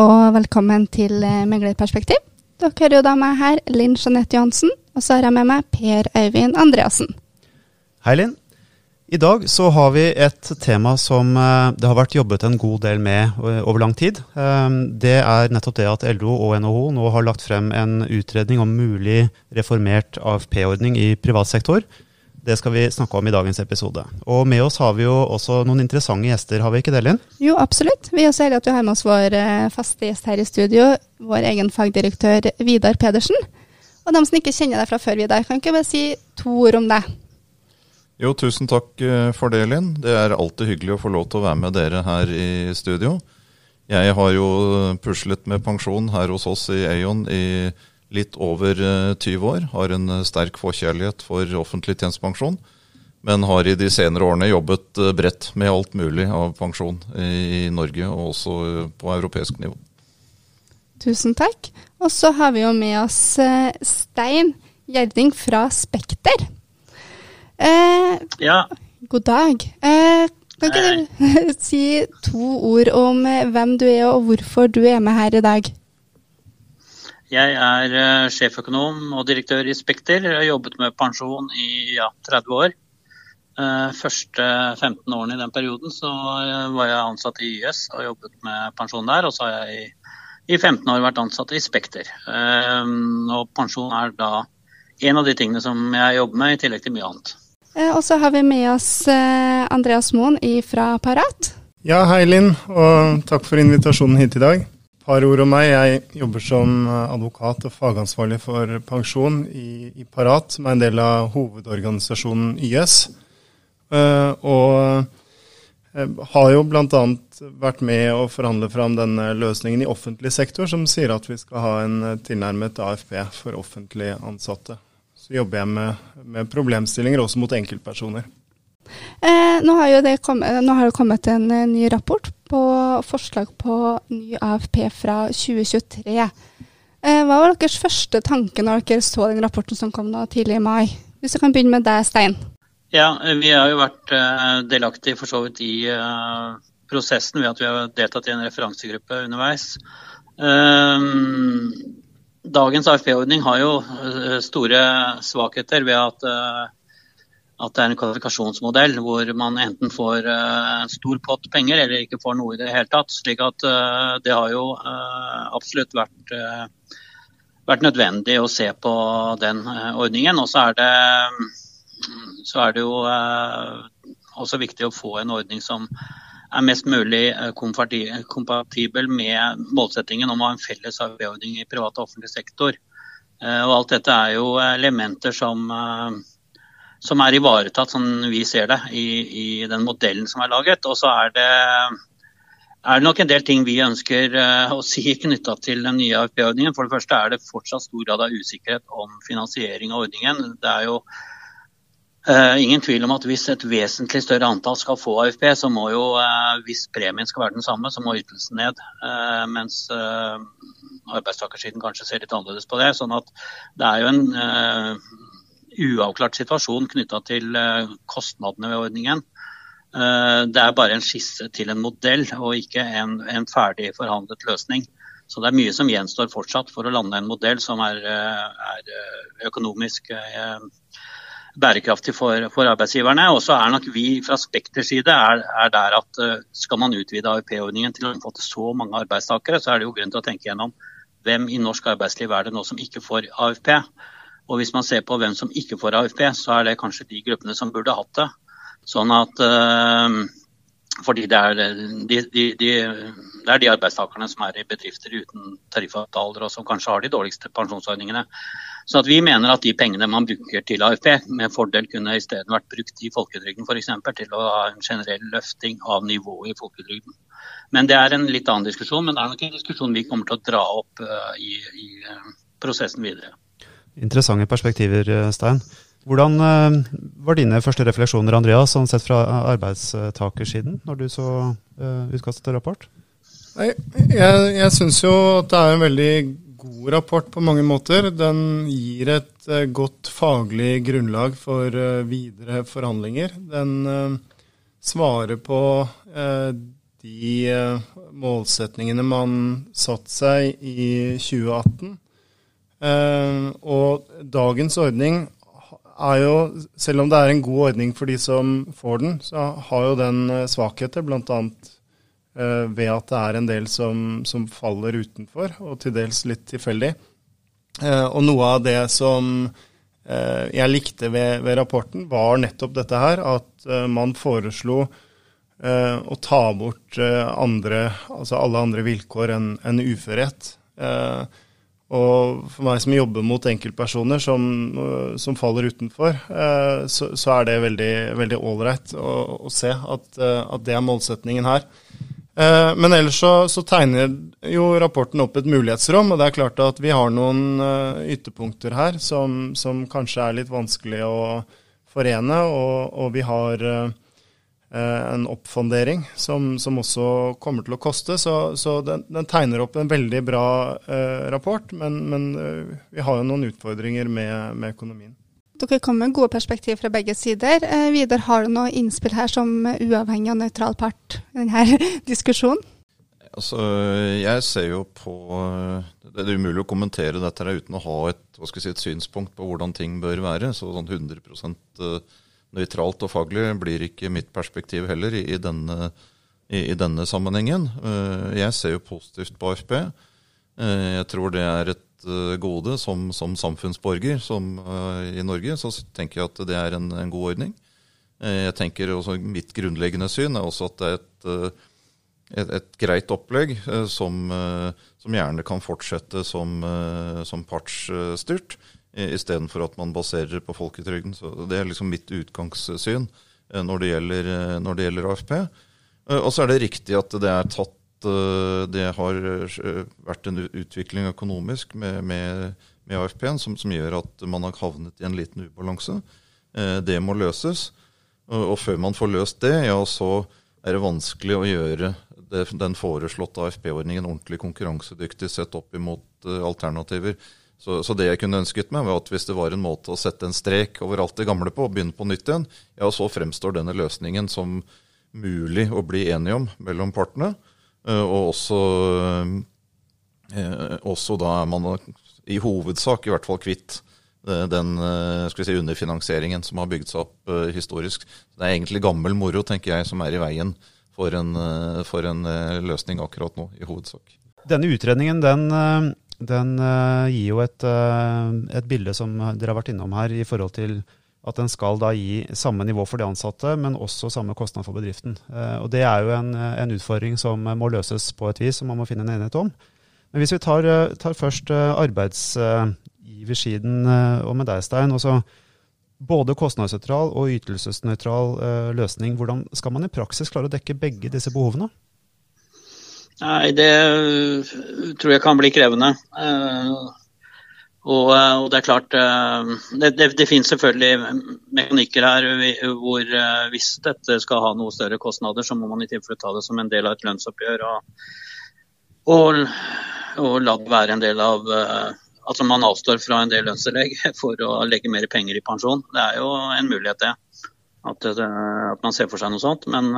og velkommen til eh, Meglerperspektiv. Dere hører jo da meg her, Linn Jeanette Johansen, og så har jeg med meg Per Øyvind Andreassen. Hei, Linn. I dag så har vi et tema som eh, det har vært jobbet en god del med eh, over lang tid. Det er nettopp det at LO og NHO nå har lagt frem en utredning om mulig reformert AFP-ordning i privat sektor. Det skal vi snakke om i dagens episode. Og med oss har vi jo også noen interessante gjester, har vi ikke det, Linn? Jo, absolutt. Vi er så heldige at vi har med oss vår eh, faste gjest her i studio, vår egen fagdirektør Vidar Pedersen. Og de som ikke kjenner deg fra før, Vidar, kan ikke bare si to ord om deg? Jo, tusen takk eh, for det, Linn. Det er alltid hyggelig å få lov til å være med dere her i studio. Jeg har jo puslet med pensjon her hos oss i Aon i litt over 20 eh, år. Har en eh, sterk forkjærlighet for offentlig tjenestepensjon. Men har i de senere årene jobbet eh, bredt med alt mulig av pensjon i Norge, og også på europeisk nivå. Tusen takk. Og så har vi jo med oss Stein Gjerding fra Spekter. Eh, ja. God dag. Eh, kan ikke du si to ord om hvem du er og hvorfor du er med her i dag? Jeg er uh, sjeføkonom og direktør i Spekter. Jeg har jobbet med pensjon i ja, 30 år. Uh, første 15 årene i den perioden så uh, var jeg ansatt i YS og jobbet med pensjon der. Og så har jeg i, i 15 år vært ansatt i Spekter. og pensjon er da en av de tingene som jeg jobber med, i tillegg til mye annet. og så har vi med oss Andreas Moen fra Parat. Ja, hei Linn, og takk for invitasjonen hit i dag par ord om meg. Jeg jobber som eh, advokat og fagansvarlig for pensjon i, i Parat, som er en del av hovedorganisasjonen YS. Uh, og uh, har jo bl.a. vært med å forhandle fram denne løsningen i offentlig sektor, som sier at vi skal ha en tilnærmet AFP for offentlig ansatte. Så jobber jeg med, med problemstillinger også mot enkeltpersoner. Eh, nå, har det kommet, har det kommet en ny rapport på forslag på ny AFP fra 2023. Eh, hva var deres første tanke når dere så den rapporten som kom nå tidlig i mai? Hvis jeg kan begynne med deg, Stein. Ja, Vi har jo vært uh, delaktige for så vidt i prosessen ved at vi har deltatt i en referansegruppe underveis. Uh, dagens AFP-ordning har jo store svakheter ved at at det er en kvalifikasjonsmodell hvor man enten får uh, en stor pott penger eller ikke får noe i det hele tatt. slik at uh, det har jo uh, absolutt vært, vært, nødvendig å se på den ordningen. Og så er det, så er det jo også viktig å få en ordning som er mest mulig kompatibel med målsettingen om å ha en felles AUB-ordning i privat og offentlig sektor. Og alt dette er jo elementer som som er ivaretatt, sånn vi ser det, i, i den modellen som er laget. Og så er det, er det nok en del ting vi ønsker uh, å si knytta til den nye AFP-ordningen. For det første er det fortsatt stor grad av usikkerhet om finansiering av ordningen. Det er jo uh, ingen tvil om at hvis et vesentlig større antall skal få AFP, så må jo, uh, hvis premien skal være den samme, så må ytelsen ned. mens arbeidstakersiden kanskje ser litt annerledes på det. sånn at det er jo en uavklart situasjon knytta til eh, kostnadene ved ordningen. Eh, det er bare en skisse til en modell og ikke en, en, ferdig forhandlet løsning. Så det er mye som gjenstår fortsatt for å lande en modell som er, eh, er økonomisk bærekraftig for, for, arbeidsgiverne. Og så er nok vi fra Spekters side er, er, der at skal man utvide AUP-ordningen til å omfatte så mange arbeidstakere, så er det jo grunn til å tenke gjennom hvem i norsk arbeidsliv er det nå som ikke får AFP. Og hvis man ser på hvem som ikke får AFP, så er det kanskje de gruppene som burde hatt det. Sånn at øh, fordi det er de, de, de, det er de arbeidstakerne som er i bedrifter uten tariffavtaler og som kanskje har de dårligste pensjonsordningene. Så vi mener at de pengene man bruker til AFP, med fordel kunne isteden vært brukt i folketrygden f.eks. til å ha en generell løfting av nivået i folketrygden. Men det er en litt annen diskusjon, men det er nok en diskusjon vi kommer til å dra opp uh, i, i prosessen videre. Interessante perspektiver, eh, Stein. Hvordan eh, var dine første refleksjoner Andreas, sånn sett fra arbeidstakersiden, når du så uh, utkastet til rapport? Jeg, jeg, jeg syns jo at det er en veldig god rapport på mange måter. Den gir et godt faglig grunnlag for videre forhandlinger. Den svarer på de målsetningene man satte seg i 2018. Og dagens ordning er jo, selv om det er en god ordning for de som får den, så har jo den svakheter, bl.a. ved at det er en del som, som faller utenfor, og til dels litt tilfeldig. Og noe av det som Eh, jeg likte ved, ved, rapporten, var nettopp dette her, at man foreslo å ta bort andre, altså alle andre vilkår enn en uførhet. Og for meg som jobber mot enkeltpersoner som, som faller utenfor, så, så, er det veldig ålreit å, å, se at, at, det er målsetningen her. Men ellers så, så, tegner jo rapporten opp et mulighetsrom, og det er klart at vi har noen ytterpunkter her som, som, kanskje er litt vanskelig å forene, og, og vi har en oppfondering som, som, også kommer til å koste. Så, så den, den, tegner opp en veldig bra eh, rapport, men, men vi har jo noen utfordringer med, med økonomien. Dere kommer med gode perspektiv fra begge sider. Eh, Vidar, har du noe innspill her som uavhengig og nøytral part i denne diskusjonen? Altså, jeg ser jo på Det er umulig å kommentere dette uten å ha et, si, et synspunkt på hvordan ting bør være. Så sånn 100 eh, nøytralt og faglig blir ikke mitt perspektiv heller i, i, denne, i, i denne, sammenhengen. Eh, jeg ser jo positivt på AFP. Eh, jeg tror det er et Eh, gode som, som samfunnsborger som, i Norge, så tenker jeg at det er en, en god ordning. Jeg tenker også Mitt grunnleggende syn er også at det er et, et, et greit opplegg som, som, gjerne kan fortsette som, som partsstyrt, istedenfor at man baserer på folketrygden. Så Det er liksom mitt utgangssyn når det gjelder, når det gjelder AFP. Og så er det riktig at det er tatt Eh, det har eh, vært en utvikling økonomisk med, med, med AFP-en som, som, gjør at man har havnet i en liten ubalanse. Eh, det må løses. Og før man får løst det, ja, så er det vanskelig å gjøre den foreslåtte AFP-ordningen ordentlig konkurransedyktig sett opp imot alternativer. Så, så, det jeg kunne ønsket meg, var at hvis det var en måte å sette en strek over alt det gamle på og begynne på nytt igjen, ja, så fremstår denne løsningen som mulig å bli enige om mellom partene. Eh, og også, eh, også da er man i hovedsak i hvert fall kvitt eh, den si, underfinansieringen som har bygd seg opp historisk. Det er egentlig gammel moro, tenker jeg, som er i veien for en, for en løsning akkurat nå, i hovedsak. Denne utredningen den, den gir jo et, et, bilde som dere har vært innom her, i forhold til at den skal da gi samme nivå for de ansatte, men også samme kostnad for bedriften. Uh, og Det er jo en, en, utfordring som må løses på et vis, som man må finne en enighet om. Men hvis vi tar, eh, tar først eh, arbeidsgiversiden og med deg, Stein. Også både kostnadsnøytral og ytelsesnøytral løsning. Hvordan skal man i praksis klare å dekke begge disse behovene? Nei, Det tror jeg kan bli krevende. Og, eh, og, det er klart, eh, det, det, det, finnes selvfølgelig mekanikker her hvor eh, hvis dette skal ha noe større kostnader, så må man i tilfelle ta det som en del av et lønnsoppgjør. Og, og, og la det være en del av Altså man avstår fra en del lønnstillegg for å legge mer penger i pensjon. Det er jo en mulighet, det. At, at man ser for seg noe sånt. Men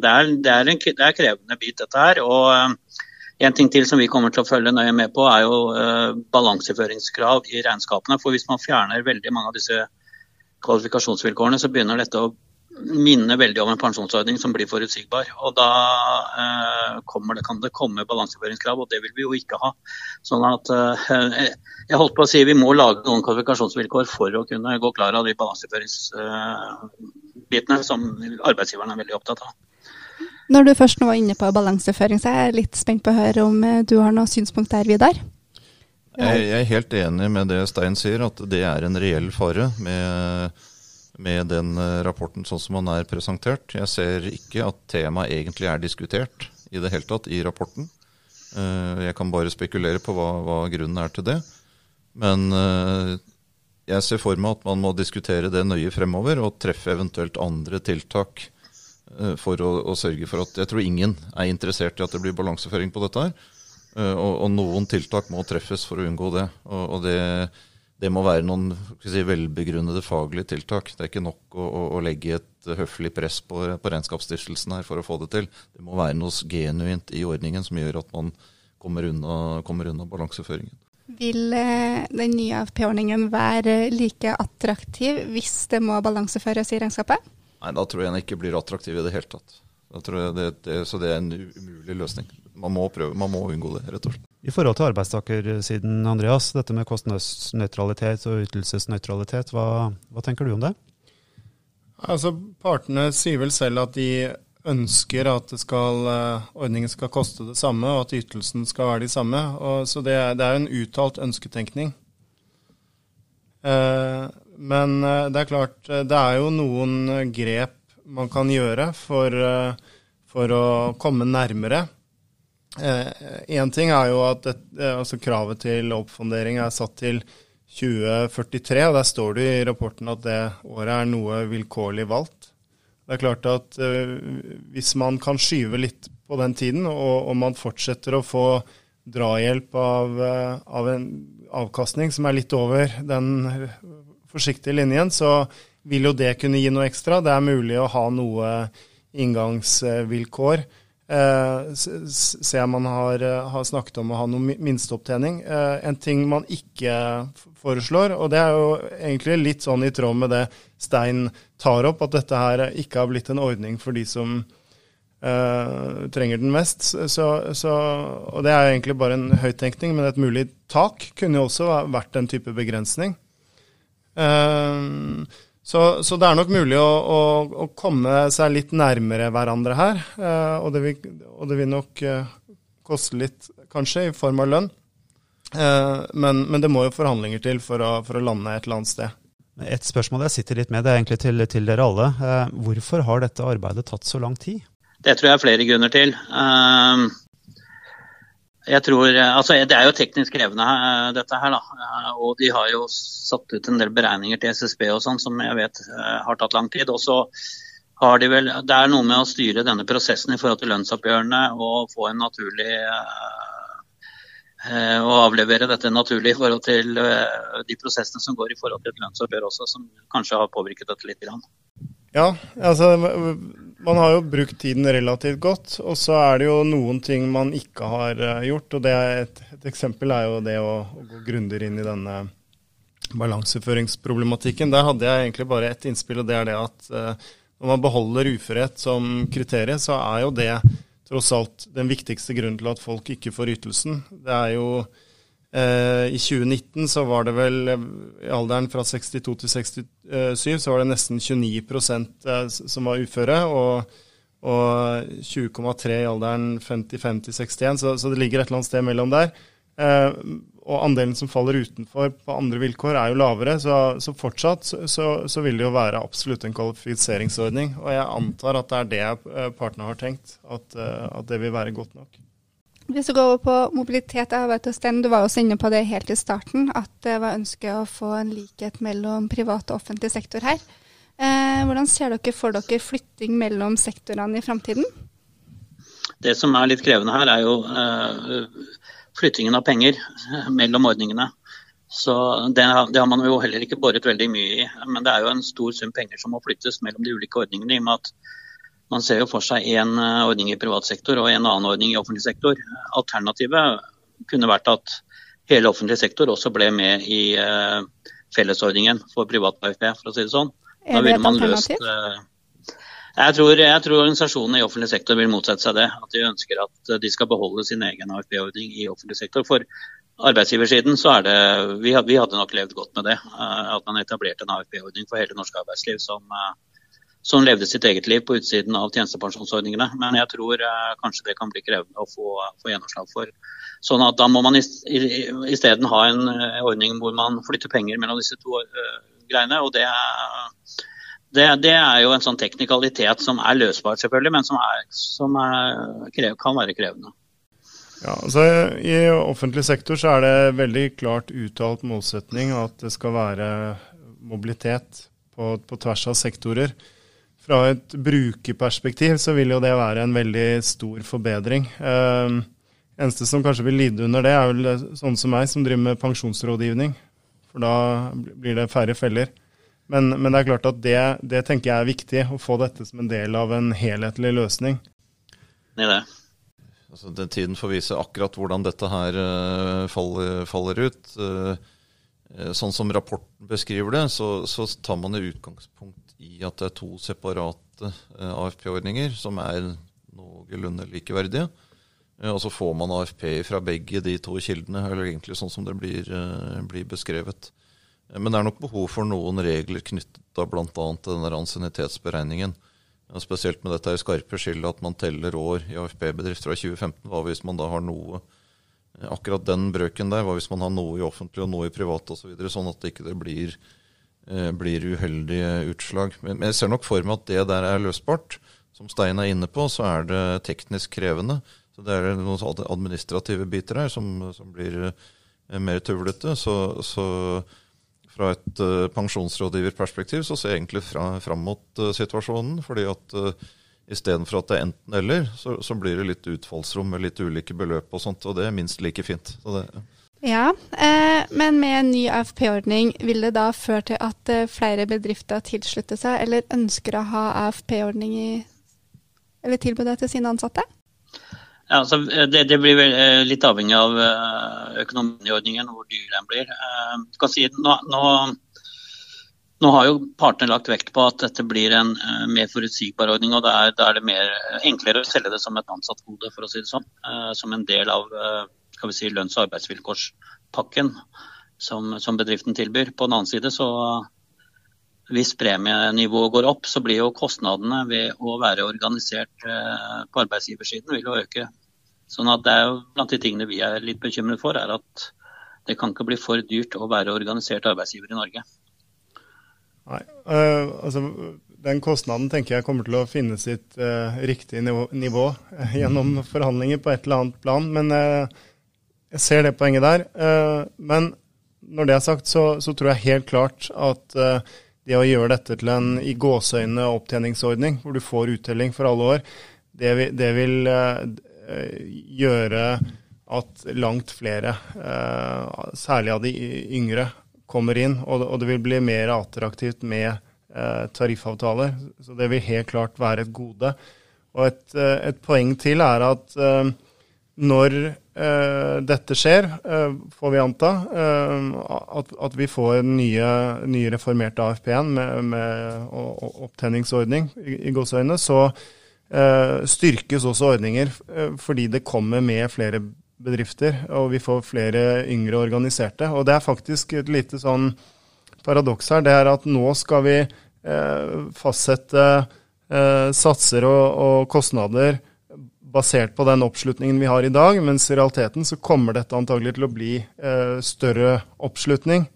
det er, det er en det er krevende bit, dette her. og en ting til som vi kommer til å følge nøye med på, er jo balanseføringskrav i regnskapene. For hvis man fjerner veldig mange av disse kvalifikasjonsvilkårene, så begynner dette å minne veldig om en pensjonsordning som blir forutsigbar. Og da eh, det, kan det komme balanseføringskrav, og det vil vi jo ikke ha. Sånn at eh, Jeg holdt på å si vi må lage noen kvalifikasjonsvilkår for å kunne gå klar av de balanseføringsbitene som arbeidsgiveren er veldig opptatt av. Når du først nå var inne på balanseføring, så er jeg litt spent på å høre om eh, du har noen synspunkt der, Vidar? Jeg er helt enig med det Stein sier, at det er en reell fare med, med den eh, rapporten sånn som den er presentert. Jeg ser ikke at temaet egentlig er diskutert i det hele tatt i rapporten. Eh, jeg kan bare spekulere på hva, hva grunnen er til det. Men jeg ser for meg at man må diskutere det nøye fremover og treffe eventuelt andre tiltak Eh, for å, å, sørge for at Jeg tror ingen er interessert i at det blir balanseføring på dette her. Eh, og, og noen tiltak må treffes for å unngå det. Og, og det, det må være noen si, velbegrunnede faglige tiltak. Det er ikke nok å, å, å legge et høflig press på, på Regnskapsstiftelsen her for å få det til. Det må være noe genuint i ordningen som gjør at man kommer unna, kommer unna balanseføringen. Vil eh, den nye AFP-ordningen være like attraktiv hvis det må balanseføres i regnskapet? Nei, da tror jeg den ikke blir attraktiv i det hele tatt. Det, det, så det er en umulig løsning. Man må, prøve, man må unngå det, rett og slett. I forhold til arbeidstakersiden, Andreas, dette med kostnadsnøytralitet og ytelsesnøytralitet, hva, hva, tenker du om det? Altså, Partene sier vel selv at de ønsker at skal, eh, ordningen skal koste det samme, og at ytelsen skal være de samme. Og, så det, det er en uttalt ønsketenkning. Eh, men eh, det er klart, det er jo noen grep man kan gjøre for, for å komme nærmere. Én eh, ting er jo at det, altså kravet til oppfondering er satt til 2043, og der står det i rapporten at det året er noe vilkårlig valgt. Det er klart at eh, hvis man kan skyve litt på den tiden, og, og man fortsetter å få drahjelp av, uh, av, en avkastning som er litt over den forsiktige linjen, så vil jo det kunne gi noe ekstra. Det er mulig å ha noe inngangsvilkår. Eh, ser man har, eh, har, snakket om å ha noe minsteopptjening. Eh, en ting man ikke foreslår, og det er jo egentlig litt sånn i tråd med det Stein tar opp, at dette her ikke har blitt en ordning for de som eh, trenger den mest. Så, så, og det er jo egentlig bare en høyttenkning, men et mulig tak kunne jo også vært en type begrensning. Uh, så, så, det er nok mulig å, å, å, komme seg litt nærmere hverandre her. Eh, og, det vil, og, det vil, nok eh, koste litt, kanskje, i form av lønn. Eh, men, men, det må jo forhandlinger til for å, for å, lande et eller annet sted. Et spørsmål jeg sitter litt med, det er egentlig til, til dere alle. Eh, hvorfor har dette arbeidet tatt så lang tid? Det tror jeg er flere grunner til. Uh, jeg tror, eh, altså Det er jo teknisk krevende, eh, dette her. da, eh, Og de har jo satt ut en del beregninger til SSB og sånn, som jeg vet har tatt lang tid. Og så har de vel, Det er noe med å styre denne prosessen i forhold til lønnsoppgjørene og få en naturlig å avlevere dette naturlig i forhold til de prosessene som går i forhold til et lønnsoppgjør også, som kanskje har påvirket dette litt. Ja, altså man har jo brukt tiden relativt godt. Og så er det jo noen ting man ikke har eh, gjort. og et, et, eksempel er jo det å, å gå grundigere inn i denne balanseføringsproblematikken. Der hadde jeg egentlig bare ett innspill, og det er det at uh, når man beholder uførhet som kriterium, så er jo det tross alt den viktigste grunnen til at folk ikke får ytelsen. Det er jo Eh, I 2019 så var det vel eh, i alderen fra 62 til 67 så var det nesten 29 eh, som var uføre. og, og 20,3 i alderen 55 til 61, så, så, det ligger et eller annet sted mellom der. Eh, og andelen som faller utenfor på andre vilkår er jo lavere, så, så fortsatt så, så, vil det jo være absolutt en kvalifiseringsordning. Og jeg antar at det er det partene har tenkt, at, at det vil være godt nok. Hvis vi går over på mobilitet, arbeid og sten, du var også inne på det helt i starten, at det var ønsket å få en likhet mellom privat og offentlig sektor her. Eh, hvordan ser dere for dere flytting mellom sektorene i framtiden? Det som er litt krevende her, er jo eh, flyttingen av penger mellom ordningene. Så det, det, har man jo heller ikke boret veldig mye i. Men det er jo en stor sum penger som må flyttes mellom de ulike ordningene. i og med at man ser jo for seg én eh, ordning i privat sektor og en annen ordning i offentlig sektor. Alternativet kunne vært at hele offentlig sektor også ble med i uh, fellesordningen for privat AFP, for å si det sånn. Da ville man? Løst, uh, jeg, tror, jeg tror, organisasjonene i offentlig sektor vil motsette seg det. At de ønsker at de skal beholde sin egen AFP-ordning i offentlig sektor. For arbeidsgiversiden så er det Vi, vi hadde nok levd godt med det. At man etablerte en AFP-ordning for hele norsk arbeidsliv som som levde sitt eget liv på utsiden av tjenestepensjonsordningene. Men jeg tror eh, kanskje det kan bli krevende å få, få gjennomslag for. Sånn at Da må man isteden ha en uh, ordning hvor man flytter penger mellom disse to uh, greiene. og det det, det er, jo en sånn teknikalitet som er løsbar, selvfølgelig, men som, er, som er, krev, kan være krevende. Ja, altså I offentlig sektor så er det veldig klart uttalt målsetning at det skal være mobilitet på, på tvers av sektorer fra et brukerperspektiv så vil jo det være en veldig stor forbedring. Uh, eneste som kanskje vil lide under det, er vel sånne som meg, som driver med pensjonsrådgivning. For da blir det færre feller. Men, men det er klart at det, det, tenker jeg er viktig, å få dette som en del av en helhetlig løsning. Det er det. Altså, den tiden får vise akkurat hvordan dette her uh, faller, faller, ut. Uh, sånn som rapporten beskriver det, så, så, tar man i utgangspunkt i at det er to separate uh, AFP-ordninger som er noenlunde likeverdige. Og så får man AFP fra begge de to kildene, eller egentlig sånn som det blir, blir beskrevet. Men det er nok behov for noen regler knyttet bl.a. til denne ansiennitetsberegningen. Spesielt med dette skarpe skillet at man teller år i AFP-bedrift fra 2015. Hva hvis man da har noe Akkurat den brøken der, hva hvis man har noe i offentlig og noe i privat osv., så videre, sånn at det ikke blir, eh, blir uheldige utslag. Men, jeg ser nok for meg at det der er løsbart. Som Stein er inne på, så er det teknisk krevende. Så det er noen administrative biter her som, som blir eh, mer tullete. Så, så fra et uh, pensjonsrådgiverperspektiv så ser jeg egentlig fra, fram mot situasjonen. fordi at uh, istedenfor at det er enten-eller, så, så, blir det litt utfallsrom med litt ulike beløp og sånt. Og det er minst like fint. Det, ja, eh, men med en ny AFP-ordning, vil det da føre til at eh, flere bedrifter tilslutter seg eller ønsker å ha AFP-ordning i eller tilbud til sine ansatte? Ja, altså, det, det, blir vel eh, litt avhengig av eh, økonomien i ordningen og hvor dyr den blir. Eh, si, nå, nå, nå, har jo partene lagt vekt på at dette blir en mer forutsigbar ordning. og Da er, det mer, enklere å selge det som et ansattgode, for å si det sånn. Som en del av skal vi si, lønns- og arbeidsvilkårspakken som, som bedriften tilbyr. På den annen side så hvis premienivået går opp, så blir jo kostnadene ved å være organisert på arbeidsgiversiden vil jo øke. Sånn at det er jo Blant de tingene vi er litt bekymret for, er at det kan ikke bli for dyrt å være organisert arbeidsgiver i Norge. Nei, uh, altså Den kostnaden tenker jeg kommer til å finne sitt uh, riktige nivå, nivå uh, gjennom forhandlinger på et eller annet plan. Men jeg ser det poenget der. men når det er sagt, så, så, tror jeg helt klart at det å gjøre dette til en i gåseøyne opptjeningsordning, hvor du får uttelling for alle år, det vil, det vil Eh, gjøre at langt flere, eh, særlig av de yngre, kommer inn. Og det vil bli mer attraktivt med eh, tariffavtaler. Så det vil helt klart være et gode. Og et, et poeng til er at når dette skjer, får vi anta, at, at vi får nye, nye reformerte AFP-en med, med opptenningsordning i, i gåseøynene, så Eh, styrkes også ordninger eh, fordi det kommer med flere bedrifter, og vi får flere yngre organiserte. Og det er faktisk et lite sånn paradoks her. Det er at nå skal vi eh, fastsette satser og, og, kostnader basert på den oppslutningen vi har i dag, mens i realiteten så kommer dette antagelig til å bli større oppslutning.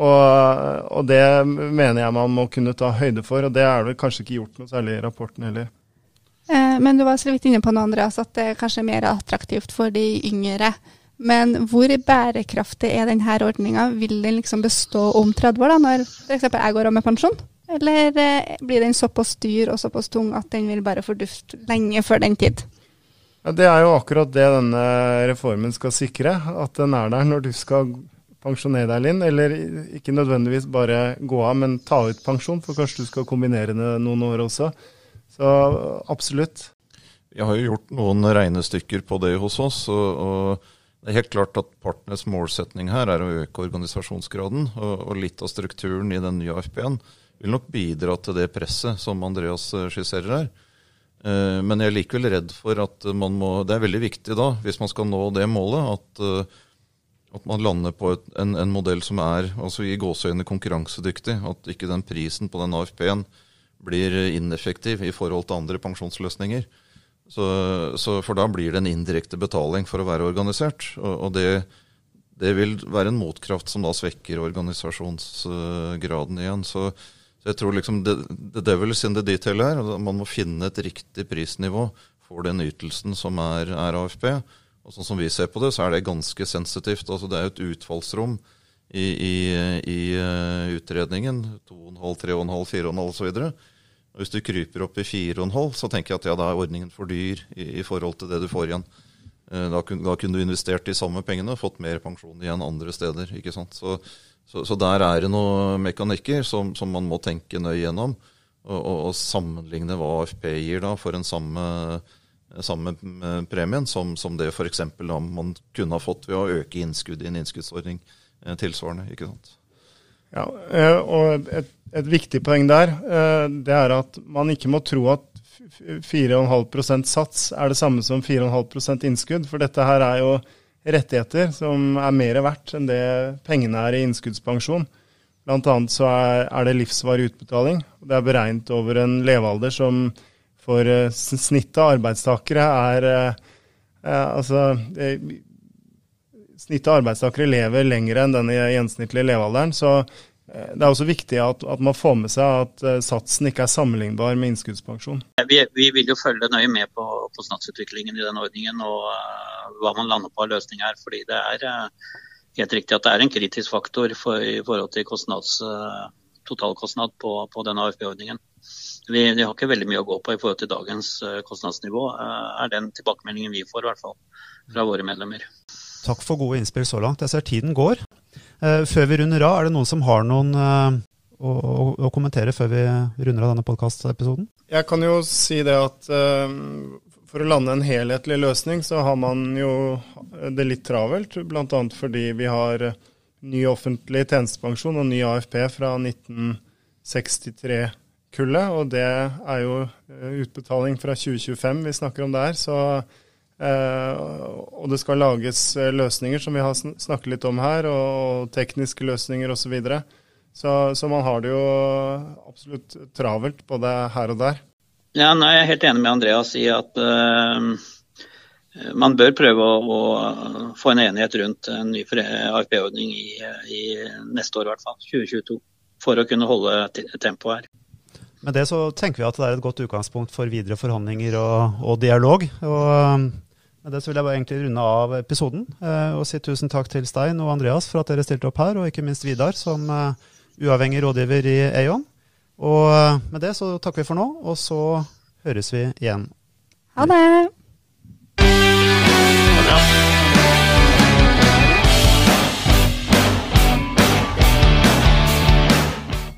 Og, og, det mener jeg man må kunne ta høyde for, og det er det kanskje ikke gjort noe særlig i rapporten heller. Eh, men du var så vidt inne på noe, Andreas, at det er kanskje mer attraktivt for de yngre. Men hvor bærekraftig er denne ordninga? Vil den liksom bestå om 30 år, da, når f.eks. jeg går av med pensjon? Eller eh, blir den såpass dyr og såpass tung at den vil bare fordufte lenge før den tid? Ja, Det er jo akkurat det denne reformen skal sikre. At den er der når du skal pensjonere deg, Linn. Eller ikke nødvendigvis bare gå av, men ta ut pensjon, for kanskje du skal kombinere det noen år også. Så absolutt. Vi har jo gjort noen regnestykker på det hos oss. og, det er helt klart at Partenes målsetning her er å øke organisasjonsgraden. Og, og litt av strukturen i den nye AFP-en vil nok bidra til det presset som Andreas skisserer her. Eh, men jeg er likevel redd for at man må Det er veldig viktig da, hvis man skal nå det målet, at, eh, at man lander på et, en, en, modell som er altså i gåseøyne konkurransedyktig. At ikke den prisen på den AFP-en blir ineffektiv i forhold til andre pensjonsløsninger. Så, så for da blir det en indirekte betaling for å være organisert. Og, og det, det, vil være en motkraft som da svekker organisasjonsgraden igjen. Så, så jeg tror liksom the, the devil's in the detail her. Man må finne et riktig prisnivå for den ytelsen som er, er AFP. Og sånn som vi ser på det, så er det ganske sensitivt. Altså det er jo et utfallsrom i, i, i uh, utredningen. 2,5, 3,5, 4,5 osv. Hvis du kryper opp i 4,5, så tenker jeg at ja, da er ordningen for dyr i, i forhold til det du får igjen. Eh, da, kunne, da, kunne du investert de samme pengene og fått mer pensjon igjen andre steder. ikke sant? Så, Så, så, der er det noen mekanikker som, som, man må tenke nøye gjennom. Og, og, og, sammenligne hva AFP gir da for den samme, samme premien som, som det f.eks. man kunne ha fått ved å øke innskudd i en innskuddsordning eh, tilsvarende. ikke sant? Ja, eh, og et, et, viktig poeng der, eh, det er at man ikke må tro at 4,5% sats er det samme som 4,5% innskudd. For dette her er jo rettigheter som er mer verdt enn det pengene er i innskuddspensjon. Blant annet så er, det livsvarig utbetaling. Det er beregnet over en levealder som for uh, snittet av arbeidstakere er uh, uh, Altså Snittet av arbeidstakere lever lenger enn den gjennomsnittlige levealderen. Så det er også viktig at, at, man får med seg at satsen ikke er sammenlignbar med innskuddspensjon. Vi, vi vil jo følge nøye med på kostnadsutviklingen i den ordningen og hva man lander på av løsning her. fordi det er helt riktig at det er en kritisk faktor for, i forhold til kostnads, uh, totalkostnad på, på denne AFP-ordningen. Vi, vi, har ikke veldig mye å gå på i forhold til dagens uh, kostnadsnivå, uh, er den tilbakemeldingen vi får i hvert fall fra våre medlemmer. Takk for gode innspill så langt. Jeg ser tiden går. Før vi runder av, er det noen som har noen å, å, å, kommentere før vi runder av denne podkastepisoden? Jeg kan jo si det at for å lande en helhetlig løsning, så har man jo det litt travelt. Bl.a. fordi vi har ny offentlig tjenestepensjon og ny AFP fra 1963-kullet. Og det er jo eh, utbetaling fra 2025 vi snakker om der. Så, eh, og det skal lages eh, løsninger som vi har snakket litt om her, og tekniske løsninger osv. Så, videre. så Så man har det jo absolutt travelt både her og der. Ja, nei, Jeg er helt enig med Andreas i at uh, man bør prøve å, å, få en enighet rundt en ny AFP-ordning i, i, neste år, i hvert fall, 2022. For å kunne holde tempoet her. Med det så tenker vi at det er et godt utgangspunkt for videre forhandlinger og, og dialog. og med det så vil jeg bare egentlig runde av episoden eh, og si tusen takk til Stein og Andreas for at dere stilte opp her, og ikke minst Vidar som uh, uavhengig rådgiver i Aon. Og med det så takker vi for nå, og så høres vi igjen. Ha det.